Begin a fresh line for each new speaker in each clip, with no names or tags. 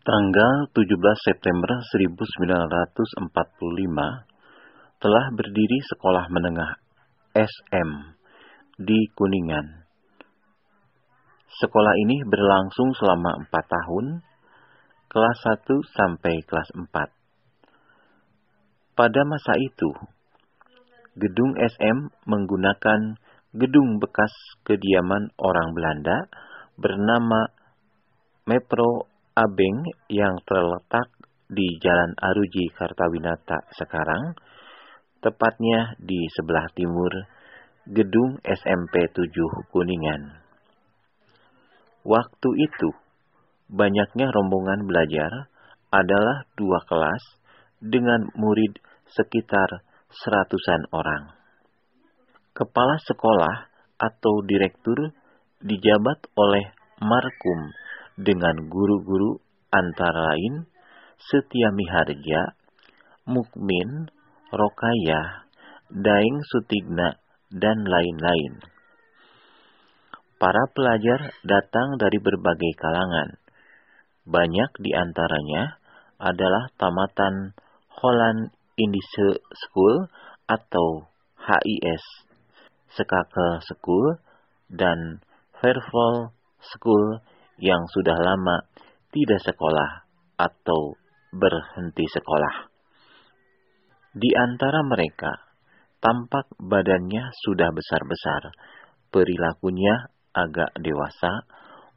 Tanggal 17 September 1945 telah berdiri sekolah menengah SM di Kuningan. Sekolah ini berlangsung selama 4 tahun, kelas 1 sampai kelas 4. Pada masa itu, gedung SM menggunakan gedung bekas kediaman orang Belanda bernama Mepro Abeng yang terletak di Jalan Aruji Kartawinata sekarang, tepatnya di sebelah timur gedung SMP 7 Kuningan. Waktu itu, banyaknya rombongan belajar adalah dua kelas dengan murid sekitar seratusan orang. Kepala sekolah atau direktur dijabat oleh Markum dengan guru-guru antara lain Setia Miharja, Mukmin, Rokaya, Daeng Sutigna, dan lain-lain. Para pelajar datang dari berbagai kalangan. Banyak di antaranya adalah tamatan Holland Indische School atau HIS, Sekake School, dan Fairfall School yang sudah lama tidak sekolah atau berhenti sekolah. Di antara mereka, tampak badannya sudah besar-besar, perilakunya agak dewasa,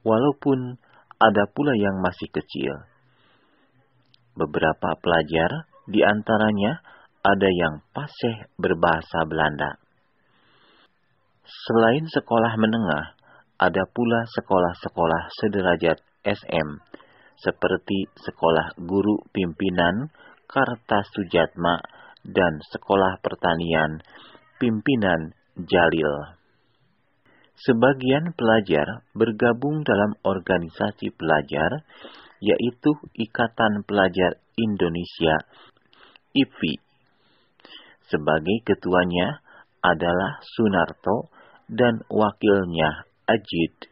walaupun ada pula yang masih kecil. Beberapa pelajar, di antaranya ada yang paseh berbahasa Belanda. Selain sekolah menengah, ada pula sekolah-sekolah sederajat SM, seperti Sekolah Guru Pimpinan Kartasujatma dan Sekolah Pertanian Pimpinan Jalil. Sebagian pelajar bergabung dalam organisasi pelajar, yaitu Ikatan Pelajar Indonesia IPI. Sebagai ketuanya adalah Sunarto dan wakilnya Ajid.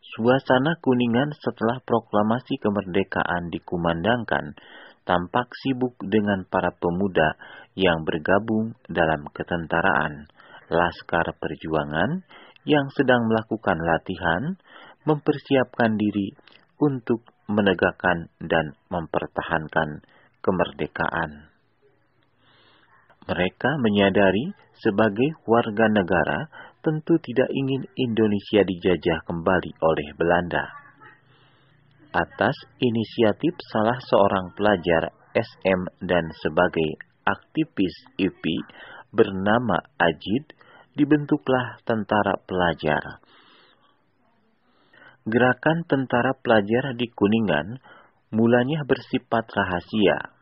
Suasana kuningan setelah proklamasi kemerdekaan dikumandangkan tampak sibuk dengan para pemuda yang bergabung dalam ketentaraan, laskar perjuangan yang sedang melakukan latihan, mempersiapkan diri untuk menegakkan dan mempertahankan kemerdekaan. Mereka menyadari sebagai warga negara tentu tidak ingin Indonesia dijajah kembali oleh Belanda. Atas inisiatif salah seorang pelajar SM dan sebagai aktivis IPI bernama Ajid, dibentuklah tentara pelajar. Gerakan tentara pelajar di Kuningan mulanya bersifat rahasia.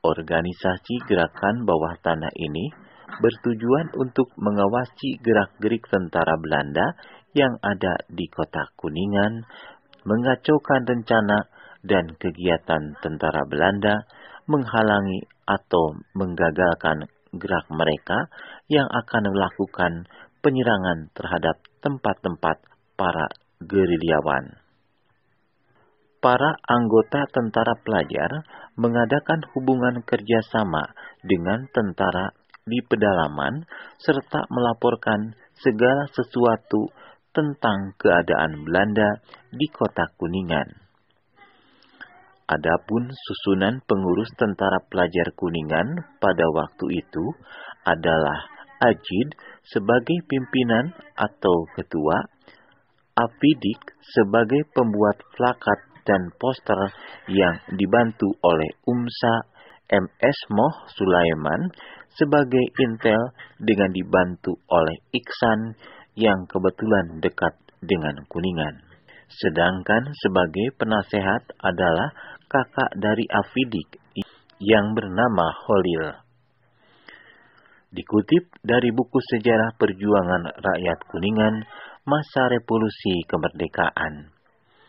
Organisasi gerakan bawah tanah ini bertujuan untuk mengawasi gerak-gerik tentara Belanda yang ada di kota Kuningan, mengacaukan rencana dan kegiatan tentara Belanda, menghalangi atau menggagalkan gerak mereka yang akan melakukan penyerangan terhadap tempat-tempat para gerilyawan. Para anggota tentara pelajar mengadakan hubungan kerjasama dengan tentara di pedalaman serta melaporkan segala sesuatu tentang keadaan Belanda di kota Kuningan. Adapun susunan pengurus tentara pelajar Kuningan pada waktu itu adalah Ajid sebagai pimpinan atau ketua, Afidik sebagai pembuat plakat dan poster yang dibantu oleh Umsa MS Moh Sulaiman sebagai intel dengan dibantu oleh Iksan yang kebetulan dekat dengan Kuningan. Sedangkan sebagai penasehat adalah kakak dari Afidik yang bernama Holil. Dikutip dari buku sejarah perjuangan rakyat Kuningan masa revolusi kemerdekaan.